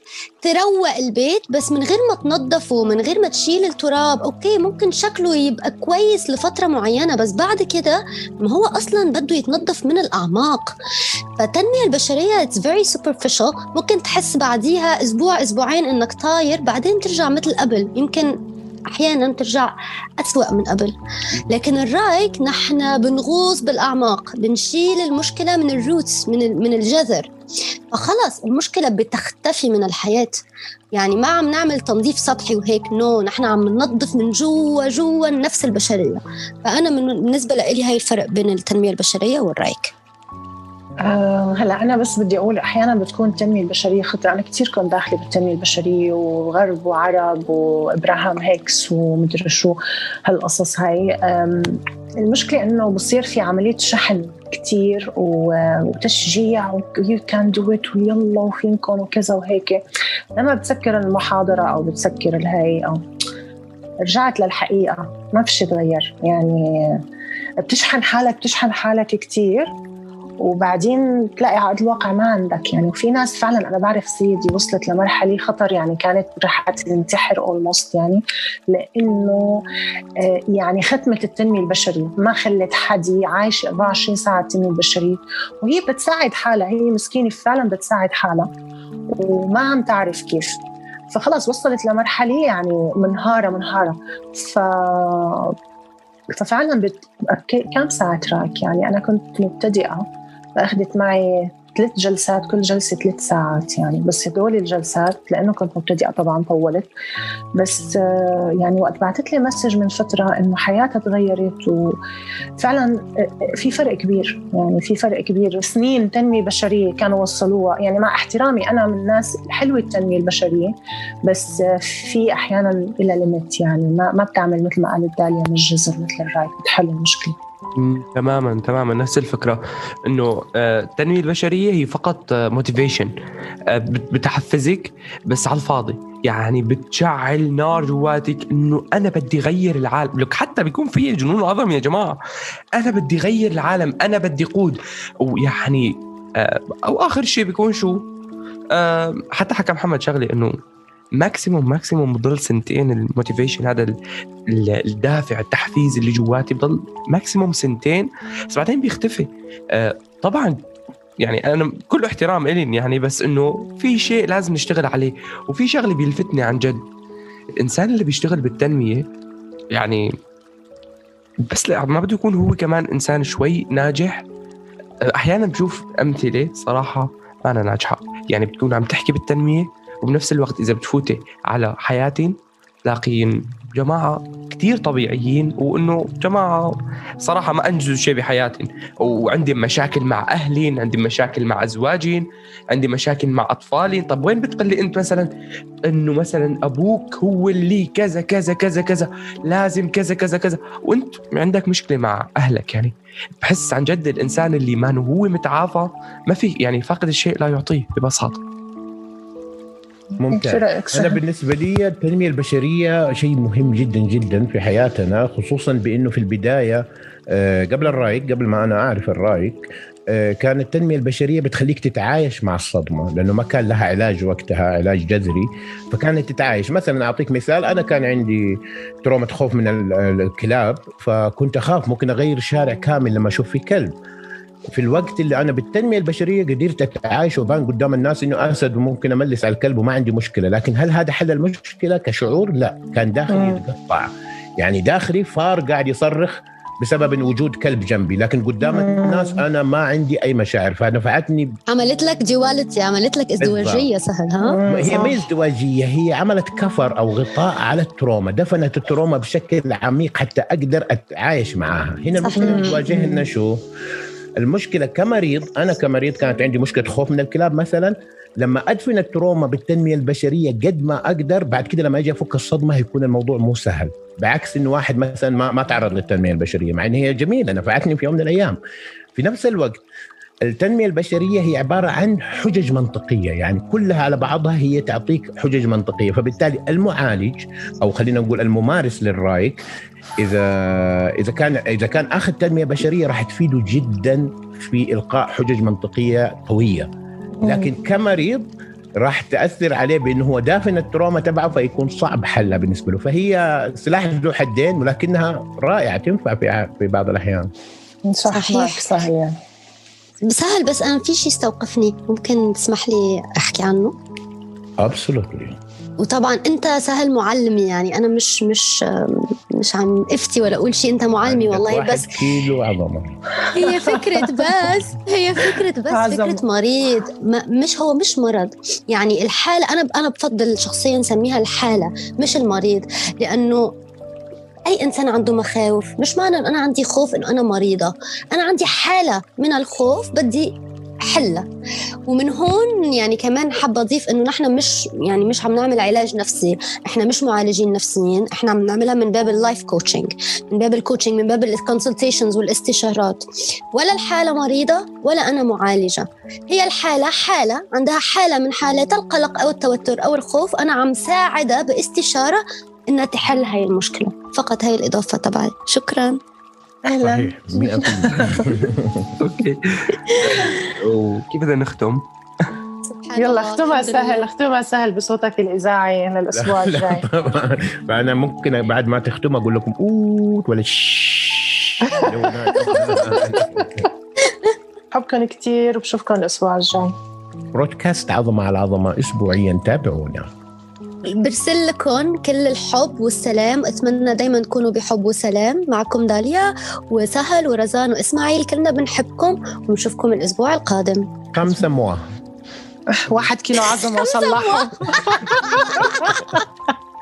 تروق البيت بس من غير ما تنظفه من غير ما تشيل التراب. okay ممكن شكله يبقى كويس لفترة معينة بس بعد كده ما هو أصلا بده يتنظف من الأعماق. فالتنمية البشرية it's very superficial. ممكن تحس بعديها أسبوع أسبوعين إنك طاير بعدين ترجع مثل قبل. يمكن أحيانا ترجع أسوأ من قبل. لكن الرايك نحن بنغوص بالأعماق بنشيل المشكلة من ال roots من من الجذر. فخلص المشكلة بتختفي من الحياة. يعني ما عم نعمل تنظيف سطحي وهيك no نحن عم ننظف من جوا جوا النفس البشرية. فأنا من بالنسبة لي هاي الفرق بين التنمية البشرية والرايك. آه هلا أنا بس بدي أقول أحيانا بتكون التنميه البشرية خطره أنا كثير كنت داخلة بالتنمية البشرية وغرب وعرب وإبراهام هيكس ومدري شو هالقصص هاي. المشكلة إنه بصير في عملية شحن كثير وتشجيع و you can do it ويلا وفينكم وكذا وهيك. لما بتسكر المحاضرة أو بتسكر الهي أو رجعت للحقيقة. ما في شيء تغير. يعني بتشحن حالك بتشحن حالك كثير وبعدين تلاقي عقد الواقع ما عندك. يعني وفي ناس فعلا أنا بعرف سيدي وصلت لمرحلة خطر يعني كانت رح تنتحر almost يعني لأنه آه، يعني ختمة التنمية البشرية ما خلت حد عايش 24 ساعة التنميه البشريه وهي بتساعد حالها هي مسكينة فعلا بتساعد حالها وما عم تعرف كيف. فخلص وصلت لمرحلة يعني منهارة منهارة. ف ففعلا بت... كم ساعة راك يعني أنا كنت مبتدئة. فأخذت معي ثلاث جلسات كل جلسة ثلاث ساعات يعني. بس هدول الجلسات لأنه كنت مبتدئة طبعا طولت. بس آه، يعني وقت بعثت لي message من فترة إنه حياتها تغيرت وفعلا آه، في فرق كبير. يعني في فرق كبير. سنين تنمية بشرية كانوا وصلوها. يعني مع احترامي أنا من الناس حلوة التنمية البشرية. بس آه، في أحيانا إلى limit يعني. ما ما بتعمل مثل ما قالت داليا من الجذر مثل الرايك. بتحل المشكلة. مم، تماما تماما. نفس الفكرة. إنه آه، التنميه البشرية هي فقط motivation بتحفزك بس على الفاضي. يعني بتشعل نار جواتك إنه أنا بدي غير العالم. لك حتى بيكون في جنون عظمة يا جماعة. أنا بدي غير العالم. أنا بدي قود. ويعني آه، أو آخر شيء بيكون شو؟ آه، حتى حكى محمد شغله إنه maximum maximum بضل سنتين ال motivation هذا ال- ال- الدافع التحفيز اللي جواتي بضل maximum سنتين. بس بعدين بيختفي. آه، طبعا يعني أنا كل احترام إلين يعني بس إنه في شيء لازم نشتغل عليه وفي شغلة بيلفتني عن جد. الإنسان اللي بيشتغل بالتنمية يعني بس لا ما بده يكون هو كمان إنسان شوي ناجح. آه، أحيانا بشوف أمثلة صراحة ما أنا ناجحة. يعني بتكون عم تحكي بالتنمية وبنفس الوقت إذا بتفوتي على حياتي تلاقين جماعة كتير طبيعيين وإنه جماعة صراحة ما أنجزوا شيء بحياتهم. وعندي مشاكل مع أهلي عندي مشاكل مع ازواجي عندي مشاكل مع اطفالي طب وين بتقلي أنت مثلا؟ إنه مثلا أبوك هو اللي كذا كذا كذا كذا لازم كذا كذا كذا. وأنت عندك مشكلة مع أهلك يعني. بحس عن جد الإنسان اللي ما هو متعافى ما في يعني فاقد الشيء لا يعطيه ببساطه شو ممتاز رأيك أنا؟ بالنسبة لي التنمية البشرية شيء مهم جدا جدا في حياتنا خصوصا بأنه في البداية آه، قبل الرايك قبل ما أنا أعرف الرايك آه، كانت التنمية البشرية بتخليك تتعايش مع الصدمة لأنه ما كان لها علاج وقتها علاج جذري فكانت تتعايش. مثلا أعطيك مثال أنا كان عندي تروما خوف من ال- الكلاب فكنت أخاف ممكن أغير شارع كامل لما أشوف فيه كلب. في الوقت اللي أنا بالتنمية البشرية قدرت أتعايش وبان قدام الناس إنه أسد وممكن أملس على الكلب وما عندي مشكلة. لكن هل هذا حل المشكلة كشعور؟ لا. كان داخلي. يتقطع. يعني داخلي فار قاعد يصرخ بسبب إن وجود كلب جنبي. لكن قدام مم. الناس أنا ما عندي أي مشاعر. فنفعتني عملت لك duality عملت لك ازدواجية سهل ها؟ هي. ما ازدواجية هي عملت cover أو غطاء على ال trauma. دفنت ال trauma بشكل عميق حتى أقدر أتعايش معها. هنا المشكلة صحيح. اللي تواجهنا شو؟ المشكلة كمريض أنا كمريض كانت عندي مشكلة خوف من الكلاب مثلا لما أدفن ال trauma بالتنمية البشرية قد ما أقدر بعد كده لما أجي أفك الصدمة هيكون الموضوع مو سهل. بعكس إنه واحد مثلا ما ما تعرض للتنمية البشرية مع إن هي جميلة نفعتني في يوم من الأيام. في نفس الوقت التنمية البشرية هي عبارة عن حجج منطقية يعني كلها على بعضها هي تعطيك حجج منطقية. فبالتالي المعالج أو خلينا نقول الممارس للرايك إذا إذا كان إذا كان أخذ تنمية بشرية راح تفيده جدا في إلقاء حجج منطقية قوية. لكن كمريض راح تأثر عليه بأنه هو دافن التروما تبعه فيكون صعب حلها بالنسبة له. فهي سلاح ذو حدين ولكنها رائعة تنفع في في بعض الأحيان. صح صحيح. معك سهل بس أنا في شيء استوقفني ممكن تسمح لي أحكي عنه؟ Absolutely. وطبعا أنت سهل معلمي يعني. أنا مش مش مش عم أفتي ولا أقول شيء أنت معلمي والله واحد بس كيلو عظمة. هي فكرة بس هي فكرة بس عظم. فكرة مريض. ما مش هو مش مرض. يعني الحالة أنا أنا بفضل شخصيا نسميها الحالة مش المريض. لأنه أي إنسان عنده مخاوف مش معنى إنه أنا عندي خوف إنه أنا مريضة. أنا عندي حالة من الخوف بدي حلها. ومن هون يعني كمان حابة أضيف إنه نحن مش يعني مش عم نعمل علاج نفسي. إحنا مش معالجين نفسيين إحنا عم نعملها من باب ال life coaching من باب ال coaching من باب ال consultations والاستشارات. ولا الحالة مريضة ولا أنا معالجة. هي الحالة حالة عندها حالة من حالات القلق أو التوتر أو الخوف. أنا عم ساعدها باستشارة إنها تحل هاي المشكلة. فقط هاي الإضافة تبعي. شكرا. أهلا. صحيح 100% أوكي. وكيف بدنا نختم؟ سبحان يلا اختمها. سهل اختمها سهل بصوتك الإذاعي للاسبوع الجاي. طبعا فأنا ممكن بعد ما تختم أقول لكم أوت ولا شش. بحبكم كثير وبشوفكم الأسبوع الجاي. بودكاست عظمة على عظمة اسبوعيا تابعونا. برسل لكم كل الحب والسلام. أتمنى دايما تكونوا بحب وسلام. معكم داليا وسهل ورزان وإسماعيل. كلنا بنحبكم ونشوفكم الأسبوع القادم. خمسه موا واحد كيلو عظمة وصلحه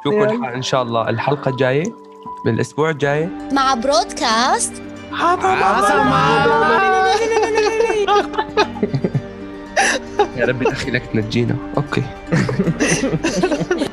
شوفوا إن شاء الله. الحلقة الجاية بالاسبوع الجاي. مع برودكاست. يا رب الاخي لك تنجينا. أوكي.